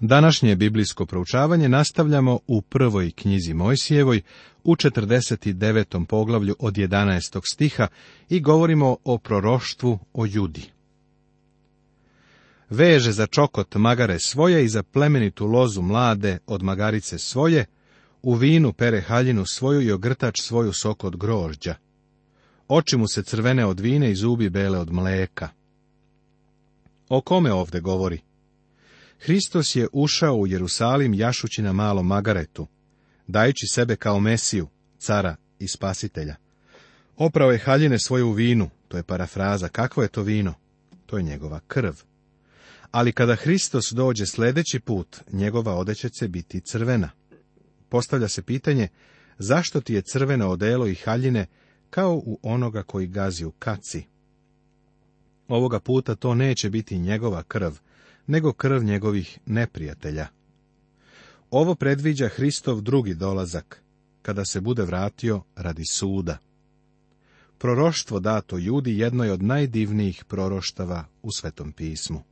Današnje biblijsko proučavanje nastavljamo u prvoj knjizi Mojsijevoj u 49. poglavlju od 11. stiha i govorimo o proroštvu o Judi. Veže za čokot magare svoje i za plemenitu lozu mlade od magarice svoje, u vinu pere haljinu svoju i ogrtač svoju sok od grožđa. Oči mu se crvene od vine i zubi bele od mleka. O kome ovde govori? Hristos je ušao u Jerusalim jašući na malom magaretu, dajući sebe kao Mesiju, cara i spasitelja. Oprao je haljine svoju vinu, to je parafraza, kakvo je to vino? To je njegova krv. Ali kada Hristos dođe sljedeći put, njegova odeća će biti crvena. Postavlja se pitanje, zašto ti je crveno odelo i haljine kao u onoga koji gazi u kaci? Ovoga puta to neće biti njegova krv, nego krv njegovih neprijatelja. Ovo predviđa Hristov drugi dolazak, kada se bude vratio radi suda. Proroštvo dato judi jednoj od najdivnijih proroštava u Svetom pismu.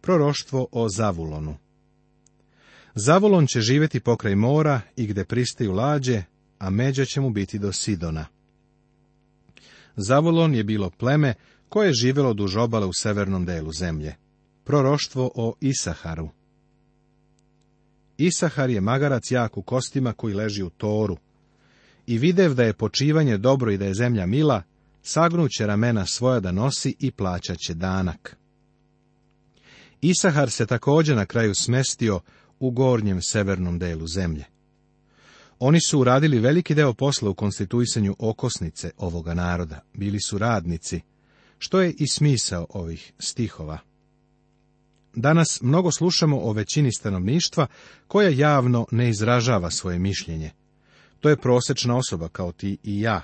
Proroštvo o Zavulonu Zavulon će živjeti pokraj mora i gde pristaju lađe, a međa će mu biti do Sidona. Zavulon je bilo pleme koje je živjelo duž obale u severnom delu zemlje. Proroštvo o Isaharu Isahar je magarac jak u kostima koji leži u toru. I videv da je počivanje dobro i da je zemlja mila, sagnuće ramena svoja da nosi i plaćaće danak. Isahar se također na kraju smestio u gornjem severnom delu zemlje. Oni su uradili veliki deo posla u konstituisanju okosnice ovoga naroda, bili su radnici, što je i smisao ovih stihova. Danas mnogo slušamo o većini stanovništva koja javno ne izražava svoje mišljenje. To je prosečna osoba kao ti i ja.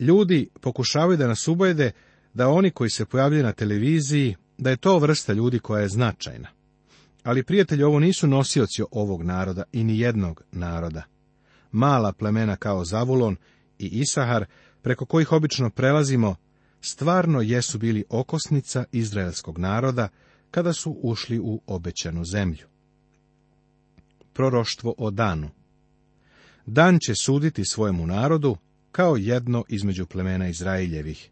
Ljudi pokušavaju da nas ubojede da oni koji se pojavljaju na televiziji, da je to vrsta ljudi koja je značajna. Ali prijatelji ovo nisu nosioci ovog naroda i ni jednog naroda. Mala plemena kao Zavulon i Isahar, preko kojih obično prelazimo, stvarno jesu bili okosnica izraelskog naroda kada su ušli u obećanu zemlju. Proroštvo o danu Dan će suditi svojemu narodu kao jedno između plemena Izraeljevih.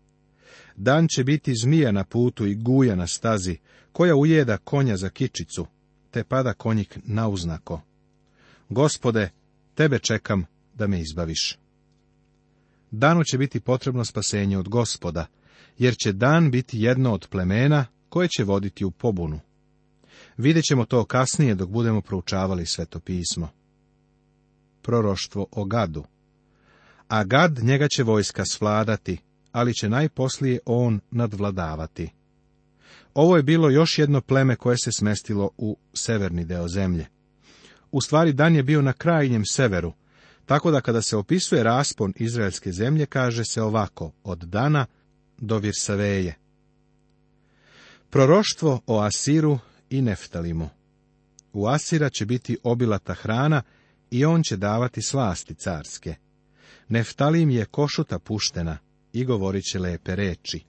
Dan će biti zmija na putu i guja na stazi, koja ujeda konja za kičicu, te pada konjik na uznako. Gospode, tebe čekam da me izbaviš danu će biti potrebno spasenje od gospoda, jer će dan biti jedno od plemena koje će voditi u pobunu. Vidjet ćemo to kasnije dok budemo proučavali sveto pismo. Proroštvo o gadu A gad njega će vojska svladati, ali će najposlije on nadvladavati. Ovo je bilo još jedno pleme koje se smestilo u severni deo zemlje. U stvari dan je bio na krajnjem severu, tako da kada se opisuje raspon izraelske zemlje, kaže se ovako, od Dana do Virsaveje. Proroštvo o Asiru i Neftalimu. U Asira će biti obilata hrana i on će davati slasti carske. Neftalim je košuta puštena i govorit će lepe reči.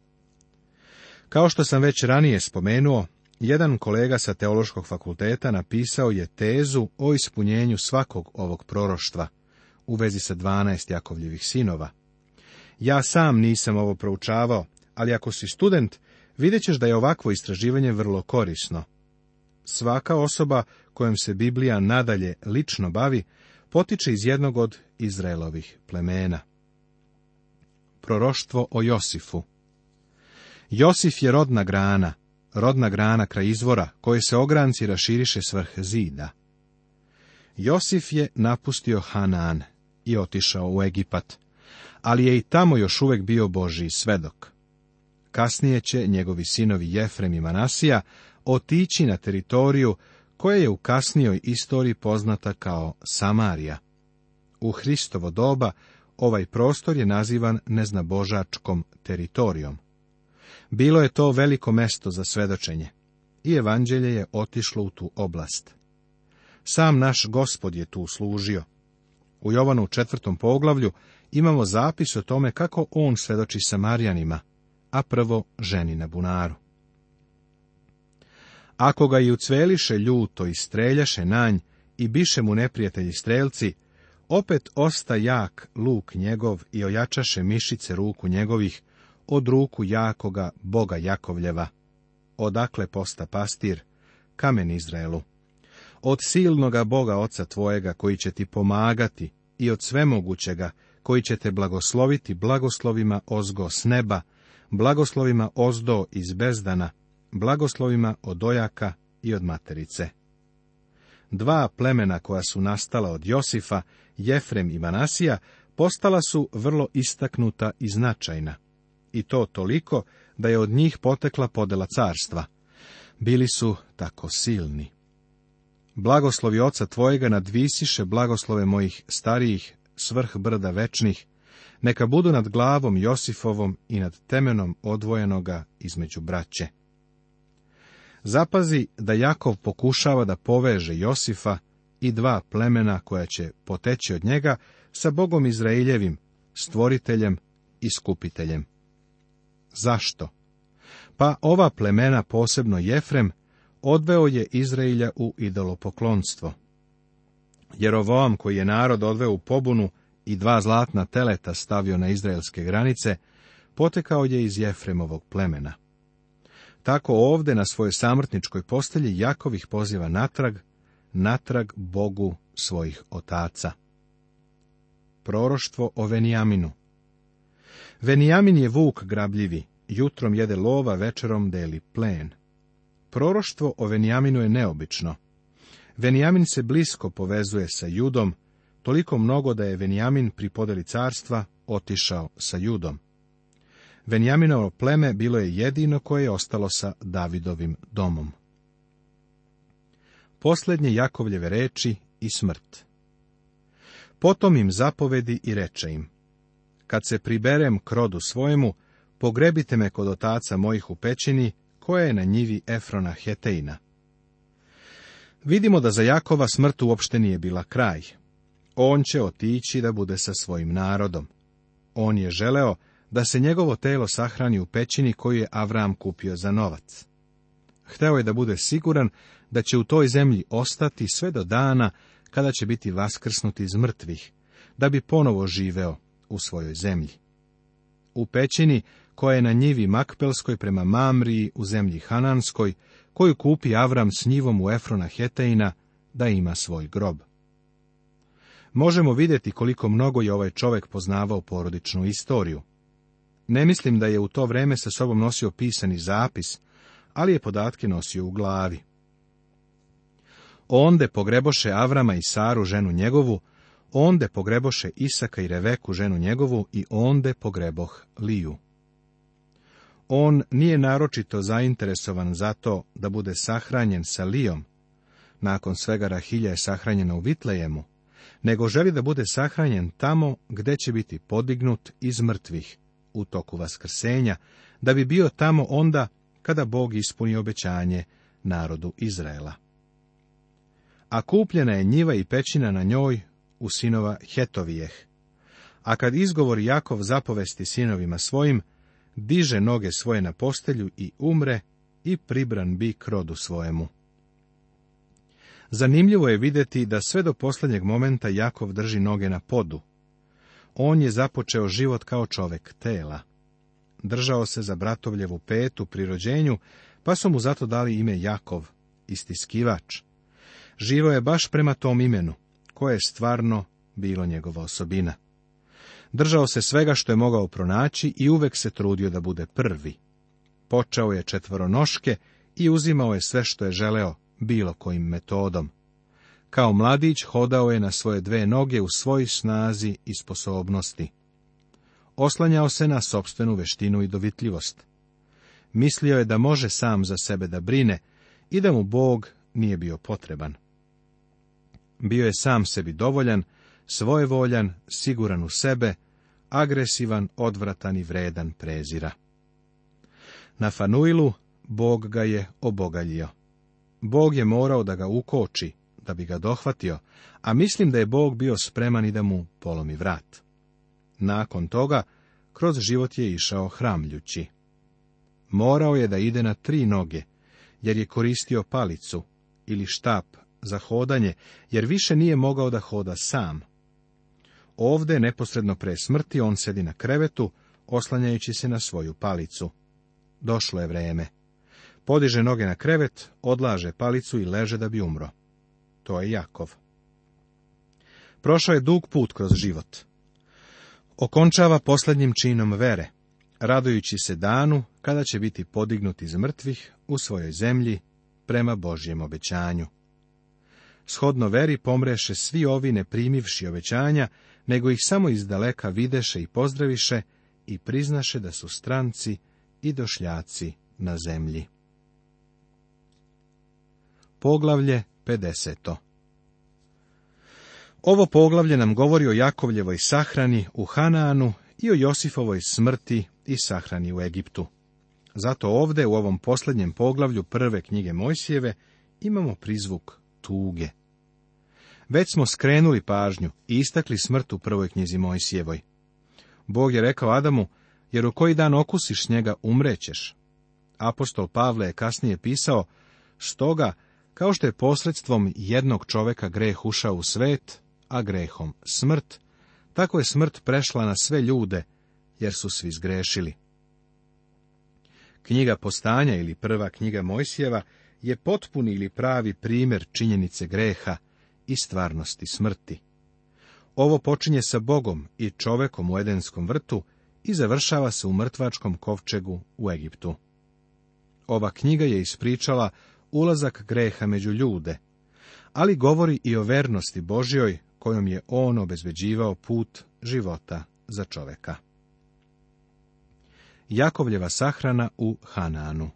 Kao što sam već ranije spomenuo, jedan kolega sa teološkog fakulteta napisao je tezu o ispunjenju svakog ovog proroštva u vezi sa 12 jakovljivih sinova. Ja sam nisam ovo proučavao, ali ako si student, vidjet ćeš da je ovakvo istraživanje vrlo korisno. Svaka osoba kojom se Biblija nadalje lično bavi, potiče iz jednog od Izraelovih plemena. Proroštvo o Josifu Josif je rodna grana, rodna grana kraj izvora, koje se ogranci raširiše svrh zida. Josif je napustio Hanan, i otišao u Egipat, ali je i tamo još uvek bio Božiji svedok. Kasnije će njegovi sinovi Jefrem i Manasija otići na teritoriju koja je u kasnijoj istoriji poznata kao Samarija. U Hristovo doba ovaj prostor je nazivan neznabožačkom teritorijom. Bilo je to veliko mesto za svedočenje i evanđelje je otišlo u tu oblast. Sam naš gospod je tu služio, u Jovanu u četvrtom poglavlju imamo zapis o tome kako on svedoči Samarijanima, a prvo ženi na bunaru. Ako ga i ucveliše ljuto i streljaše nanj i biše mu neprijatelji strelci, opet osta jak luk njegov i ojačaše mišice ruku njegovih od ruku jakoga boga Jakovljeva, odakle posta pastir, kamen Izraelu od silnoga Boga Oca tvojega koji će ti pomagati i od svemogućega koji će te blagosloviti blagoslovima ozgo s neba, blagoslovima ozdo iz bezdana, blagoslovima od ojaka i od materice. Dva plemena koja su nastala od Josifa, Jefrem i Manasija, postala su vrlo istaknuta i značajna. I to toliko da je od njih potekla podela carstva. Bili su tako silni blagoslovi oca tvojega nadvisiše blagoslove mojih starijih, svrh brda večnih, neka budu nad glavom Josifovom i nad temenom odvojenoga između braće. Zapazi da Jakov pokušava da poveže Josifa i dva plemena koja će poteći od njega sa Bogom Izraeljevim, stvoriteljem i skupiteljem. Zašto? Pa ova plemena, posebno Jefrem, odveo je Izraelja u idolopoklonstvo. Jerovoam koji je narod odveo u pobunu i dva zlatna teleta stavio na izraelske granice, potekao je iz Jefremovog plemena. Tako ovde, na svojoj samrtničkoj postelji Jakovih poziva natrag, natrag Bogu svojih otaca. Proroštvo o Venijaminu Venijamin je vuk grabljivi, jutrom jede lova, večerom deli plen. Proroštvo o Venjaminu je neobično. Venjamin se blisko povezuje sa Judom, toliko mnogo da je Venjamin pri podeli carstva otišao sa Judom. Venjaminovo pleme bilo je jedino koje je ostalo sa Davidovim domom. Posljednje Jakovljeve reči i smrt. Potom im zapovedi i reče im, kad se priberem krodu svojemu, pogrebite me kod otaca mojih u pećini, koja je na njivi Efrona Heteina. Vidimo da za Jakova smrt uopšte nije bila kraj. On će otići da bude sa svojim narodom. On je želeo da se njegovo telo sahrani u pećini koju je Avram kupio za novac. Hteo je da bude siguran da će u toj zemlji ostati sve do dana kada će biti vaskrsnut iz mrtvih, da bi ponovo živeo u svojoj zemlji. U pećini koja je na njivi Makpelskoj prema Mamriji u zemlji Hananskoj, koju kupi Avram s njivom u Efrona Heteina, da ima svoj grob. Možemo vidjeti koliko mnogo je ovaj čovek poznavao porodičnu istoriju. Ne mislim da je u to vreme sa sobom nosio pisani zapis, ali je podatke nosio u glavi. Onde pogreboše Avrama i Saru, ženu njegovu, onde pogreboše Isaka i Reveku, ženu njegovu, i onde pogreboh Liju on nije naročito zainteresovan za to da bude sahranjen sa Lijom, nakon svega Rahilja je sahranjena u Vitlejemu, nego želi da bude sahranjen tamo gde će biti podignut iz mrtvih u toku vaskrsenja, da bi bio tamo onda kada Bog ispuni obećanje narodu Izraela. A kupljena je njiva i pećina na njoj u sinova Hetovijeh. A kad izgovor Jakov zapovesti sinovima svojim, diže noge svoje na postelju i umre i pribran bi k rodu svojemu. Zanimljivo je vidjeti da sve do posljednjeg momenta Jakov drži noge na podu. On je započeo život kao čovek tela. Držao se za bratovljevu petu pri rođenju, pa su mu zato dali ime Jakov, istiskivač. Živo je baš prema tom imenu, koje je stvarno bilo njegova osobina. Držao se svega što je mogao pronaći i uvek se trudio da bude prvi. Počeo je četvoronoške i uzimao je sve što je želeo, bilo kojim metodom. Kao mladić hodao je na svoje dve noge u svoj snazi i sposobnosti. Oslanjao se na sobstvenu veštinu i dovitljivost. Mislio je da može sam za sebe da brine i da mu Bog nije bio potreban. Bio je sam sebi dovoljan, svojevoljan, siguran u sebe, agresivan, odvratan i vredan prezira. Na Fanuilu Bog ga je obogaljio. Bog je morao da ga ukoči, da bi ga dohvatio, a mislim da je Bog bio spreman i da mu polomi vrat. Nakon toga, kroz život je išao hramljući. Morao je da ide na tri noge, jer je koristio palicu ili štap za hodanje, jer više nije mogao da hoda sam. Ovde, neposredno pre smrti, on sedi na krevetu, oslanjajući se na svoju palicu. Došlo je vreme. Podiže noge na krevet, odlaže palicu i leže da bi umro. To je Jakov. Prošao je dug put kroz život. Okončava posljednjim činom vere, radujući se danu kada će biti podignut iz mrtvih u svojoj zemlji prema Božjem obećanju. Shodno veri pomreše svi ovi neprimivši obećanja, nego ih samo iz daleka videše i pozdraviše i priznaše da su stranci i došljaci na zemlji. Poglavlje 50. Ovo poglavlje nam govori o Jakovljevoj sahrani u Hanaanu i o Josifovoj smrti i sahrani u Egiptu. Zato ovdje u ovom posljednjem poglavlju prve knjige Mojsijeve imamo prizvuk tuge. Već smo skrenuli pažnju i istakli smrt u prvoj knjizi Mojsijevoj. Bog je rekao Adamu, jer u koji dan okusiš njega umrećeš. Apostol Pavle je kasnije pisao, stoga, kao što je posredstvom jednog čoveka greh ušao u svet, a grehom smrt, tako je smrt prešla na sve ljude, jer su svi zgrešili. Knjiga postanja ili prva knjiga Mojsijeva je potpuni ili pravi primjer činjenice greha i stvarnosti smrti. Ovo počinje sa Bogom i čovekom u Edenskom vrtu i završava se u mrtvačkom kovčegu u Egiptu. Ova knjiga je ispričala ulazak greha među ljude, ali govori i o vernosti Božjoj kojom je on obezveđivao put života za čoveka. Jakovljeva sahrana u Hananu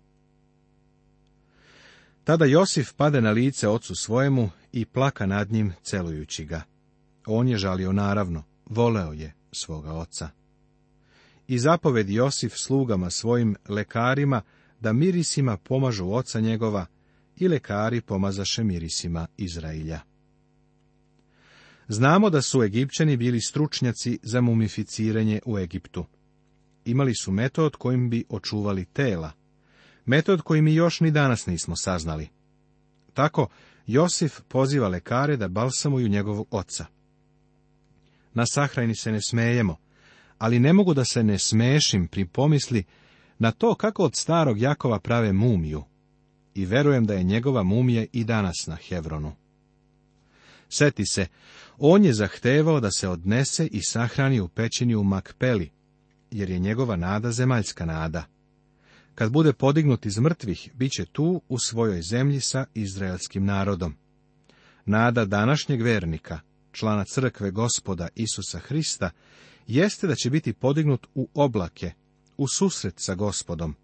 Tada Josif pade na lice ocu svojemu i plaka nad njim celujući ga. On je žalio naravno, voleo je svoga oca. I zapoved Josif slugama svojim lekarima da mirisima pomažu oca njegova i lekari pomazaše mirisima Izrailja. Znamo da su Egipćani bili stručnjaci za mumificiranje u Egiptu. Imali su metod kojim bi očuvali tela, metod koji mi još ni danas nismo saznali. Tako Josif poziva lekare da balsamuju njegovog oca. Na sahrani se ne smejemo, ali ne mogu da se ne smešim pri pomisli na to kako od starog Jakova prave mumiju. I verujem da je njegova mumija i danas na Hevronu. Seti se, on je zahtevao da se odnese i sahrani u pećini u Makpeli, jer je njegova nada zemaljska nada. Kad bude podignut iz mrtvih, bit će tu u svojoj zemlji sa izraelskim narodom. Nada današnjeg vernika, člana crkve gospoda Isusa Hrista, jeste da će biti podignut u oblake, u susret sa gospodom,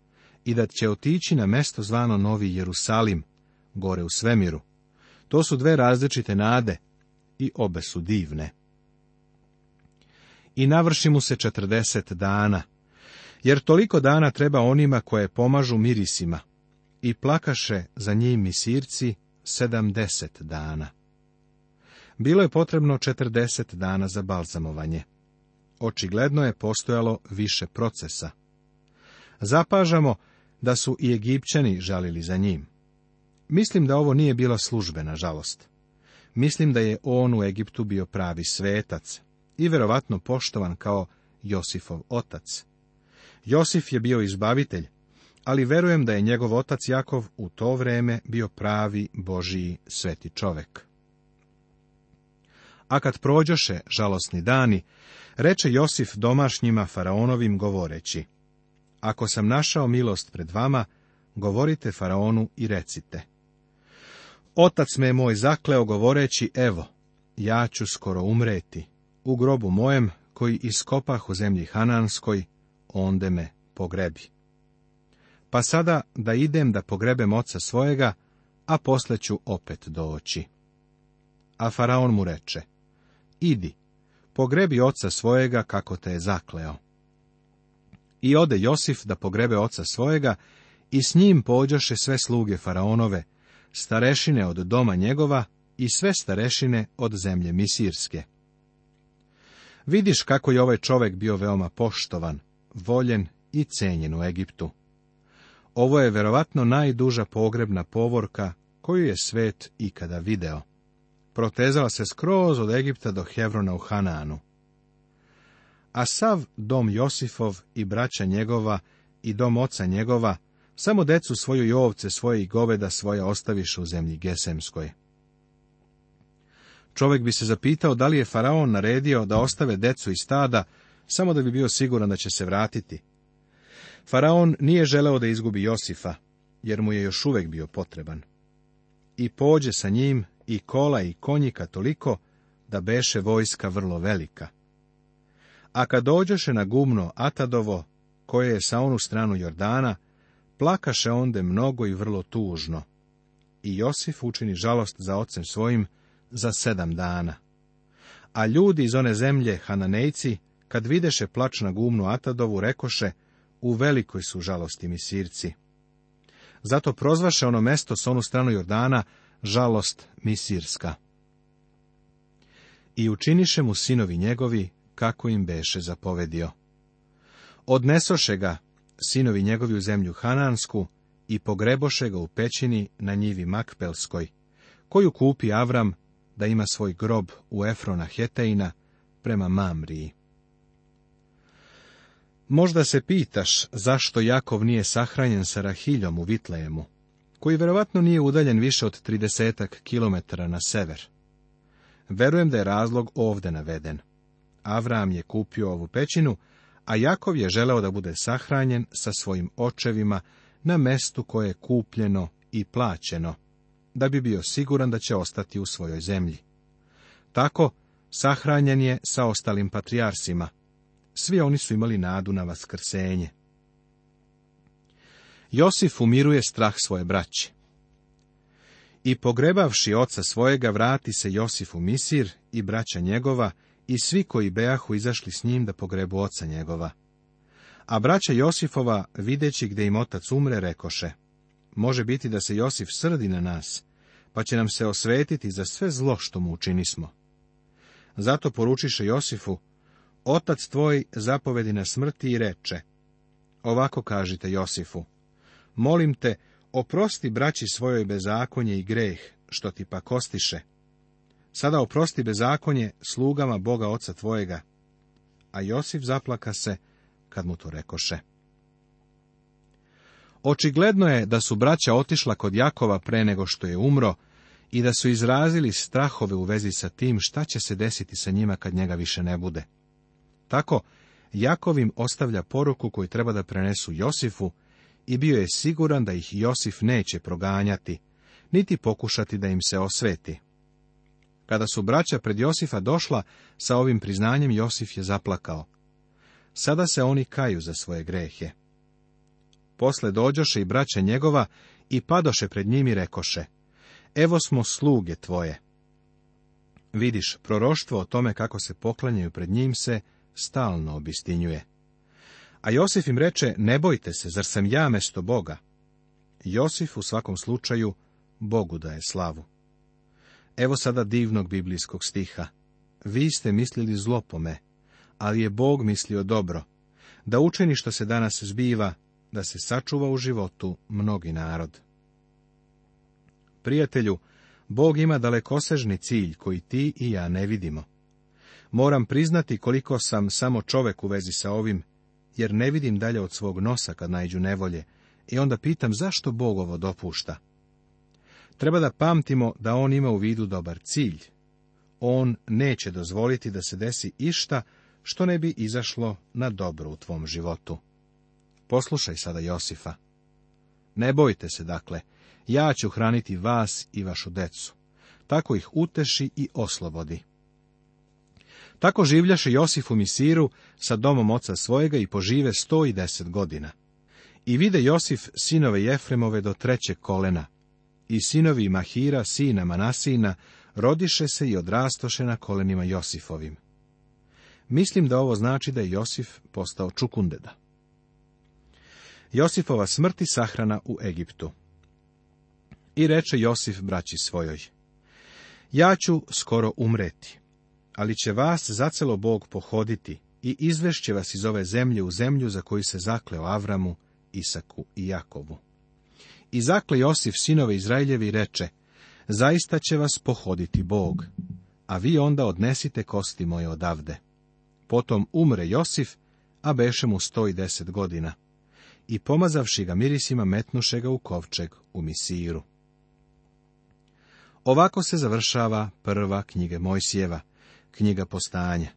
i da će otići na mesto zvano Novi Jerusalim, gore u svemiru. To su dve različite nade i obe su divne. I navrši mu se četrdeset dana, jer toliko dana treba onima koje pomažu mirisima. I plakaše za njim misirci sedamdeset dana. Bilo je potrebno četrdeset dana za balzamovanje. Očigledno je postojalo više procesa. Zapažamo da su i Egipćani žalili za njim. Mislim da ovo nije bila službena žalost. Mislim da je on u Egiptu bio pravi svetac i verovatno poštovan kao Josifov otac. Josif je bio izbavitelj, ali verujem da je njegov otac Jakov u to vrijeme bio pravi Božiji sveti čovek. A kad prođoše žalosni dani, reče Josif domašnjima faraonovim govoreći, Ako sam našao milost pred vama, govorite faraonu i recite. Otac me je moj zakleo govoreći, evo, ja ću skoro umreti, u grobu mojem, koji iskopah u zemlji Hananskoj, onde me pogrebi. Pa sada da idem da pogrebem oca svojega, a posle ću opet doći. A faraon mu reče, idi, pogrebi oca svojega kako te je zakleo. I ode Josif da pogrebe oca svojega, i s njim pođoše sve sluge faraonove, starešine od doma njegova i sve starešine od zemlje Misirske. Vidiš kako je ovaj čovjek bio veoma poštovan, voljen i cijenjen u Egiptu. Ovo je verovatno najduža pogrebna povorka koju je svet ikada video. Protezala se skroz od Egipta do Hevrona u Hananu. A sav dom Josifov i braća njegova i dom oca njegova, samo decu svoju i ovce svoje i goveda svoje ostaviš u zemlji Gesemskoj. Čovjek bi se zapitao da li je faraon naredio da ostave decu i stada samo da bi bio siguran da će se vratiti. Faraon nije želeo da izgubi Josifa, jer mu je još uvek bio potreban. I pođe sa njim i kola i konjika toliko, da beše vojska vrlo velika. A kad dođoše na gumno Atadovo, koje je sa onu stranu Jordana, plakaše onde mnogo i vrlo tužno. I Josif učini žalost za ocem svojim za sedam dana. A ljudi iz one zemlje, Hananejci, kad videše plač na gumnu Atadovu, rekoše, u velikoj su žalosti misirci. Zato prozvaše ono mesto s onu stranu Jordana, žalost misirska. I učiniše mu sinovi njegovi, kako im beše zapovedio. Odnesoše ga, sinovi njegovi u zemlju Hanansku, i pogreboše ga u pećini na njivi Makpelskoj, koju kupi Avram da ima svoj grob u Efrona Heteina prema Mamriji. Možda se pitaš zašto Jakov nije sahranjen sa Rahiljom u Vitlejemu, koji verovatno nije udaljen više od tridesetak kilometara na sever. Verujem da je razlog ovde naveden. Avram je kupio ovu pećinu, a Jakov je želeo da bude sahranjen sa svojim očevima na mestu koje je kupljeno i plaćeno, da bi bio siguran da će ostati u svojoj zemlji. Tako, sahranjen je sa ostalim patrijarsima, svi oni su imali nadu na vaskrsenje. Josif umiruje strah svoje braće. I pogrebavši oca svojega, vrati se Josif u Misir i braća njegova i svi koji Beahu izašli s njim da pogrebu oca njegova. A braća Josifova, videći gdje im otac umre, rekoše, može biti da se Josif srdi na nas, pa će nam se osvetiti za sve zlo što mu učinismo. Zato poručiše Josifu, otac tvoj zapovedi na smrti i reče, ovako kažite Josifu, molim te, oprosti braći svojoj bezakonje i greh, što ti pa kostiše. Sada oprosti bezakonje slugama Boga oca tvojega. A Josif zaplaka se, kad mu to rekoše. Očigledno je da su braća otišla kod Jakova pre nego što je umro i da su izrazili strahove u vezi sa tim šta će se desiti sa njima kad njega više ne bude. Tako, Jakov im ostavlja poruku koju treba da prenesu Josifu i bio je siguran da ih Josif neće proganjati, niti pokušati da im se osveti. Kada su braća pred Josifa došla sa ovim priznanjem, Josif je zaplakao. Sada se oni kaju za svoje grehe. Posle dođoše i braća njegova i padoše pred njim i rekoše, evo smo sluge tvoje. Vidiš, proroštvo o tome kako se poklanjaju pred njim se stalno obistinjuje. A Josif im reče, ne bojte se, zar sam ja mesto Boga? Josif u svakom slučaju Bogu daje slavu. Evo sada divnog biblijskog stiha. Vi ste mislili zlo po me, ali je Bog mislio dobro, da učini što se danas zbiva, da se sačuva u životu mnogi narod. Prijatelju, Bog ima dalekosežni cilj koji ti i ja ne vidimo. Moram priznati koliko sam samo čovek u vezi sa ovim, jer ne vidim dalje od svog nosa kad najđu nevolje, i onda pitam zašto Bog ovo dopušta. Treba da pamtimo da on ima u vidu dobar cilj. On neće dozvoliti da se desi išta što ne bi izašlo na dobro u tvom životu. Poslušaj sada Josifa. Ne bojte se dakle, ja ću hraniti vas i vašu decu. Tako ih uteši i oslobodi. Tako življaše Josif u Misiru sa domom oca svojega i požive sto i deset godina. I vide Josif sinove Jefremove do trećeg kolena. I sinovi Mahira, sina Manasina, rodiše se i odrastoše na kolenima Josifovim. Mislim da ovo znači da je Josif postao čukundeda. Josifova smrti sahrana u Egiptu. I reče Josif braći svojoj. Ja ću skoro umreti ali će vas zacelo Bog pohoditi i izvešće vas iz ove zemlje u zemlju za koju se zakleo Avramu, Isaku i Jakovu. I zakle Josif sinove Izraeljevi reče, zaista će vas pohoditi Bog, a vi onda odnesite kosti moje odavde. Potom umre Josif, a beše mu sto i deset godina. I pomazavši ga mirisima, metnuše ga u kovčeg u misiru. Ovako se završava prva knjige Mojsijeva, knjiga postanja.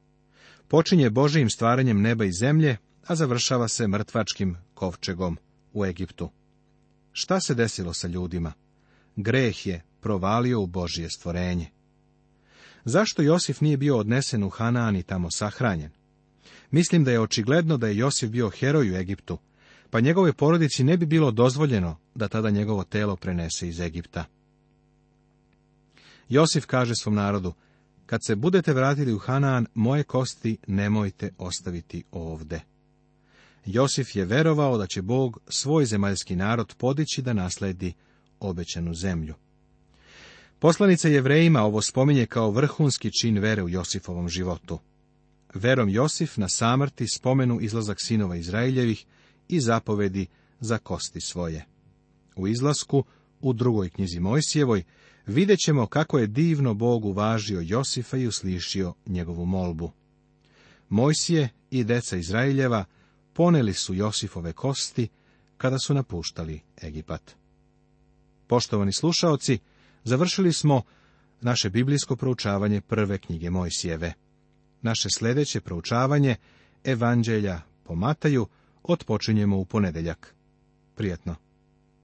Počinje Božijim stvaranjem neba i zemlje, a završava se mrtvačkim kovčegom u Egiptu. Šta se desilo sa ljudima? Greh je provalio u Božije stvorenje. Zašto Josif nije bio odnesen u Hanan i tamo sahranjen? Mislim da je očigledno da je Josif bio heroj u Egiptu, pa njegove porodici ne bi bilo dozvoljeno da tada njegovo telo prenese iz Egipta. Josif kaže svom narodu, kad se budete vratili u Hanan, moje kosti nemojte ostaviti ovde. Josif je verovao da će Bog svoj zemaljski narod podići da nasledi obećanu zemlju. Poslanica jevrejima ovo spominje kao vrhunski čin vere u Josifovom životu. Verom Josif na samrti spomenu izlazak sinova Izraeljevih i zapovedi za kosti svoje. U izlasku u drugoj knjizi Mojsijevoj vidjet ćemo kako je divno Bog uvažio Josifa i uslišio njegovu molbu. Mojsije i deca Izraeljeva poneli su Josifove kosti kada su napuštali Egipat. Poštovani slušaoci, završili smo naše biblijsko proučavanje prve knjige Mojsijeve. Naše sljedeće proučavanje Evanđelja po Mataju otpočinjemo u ponedeljak. Prijetno!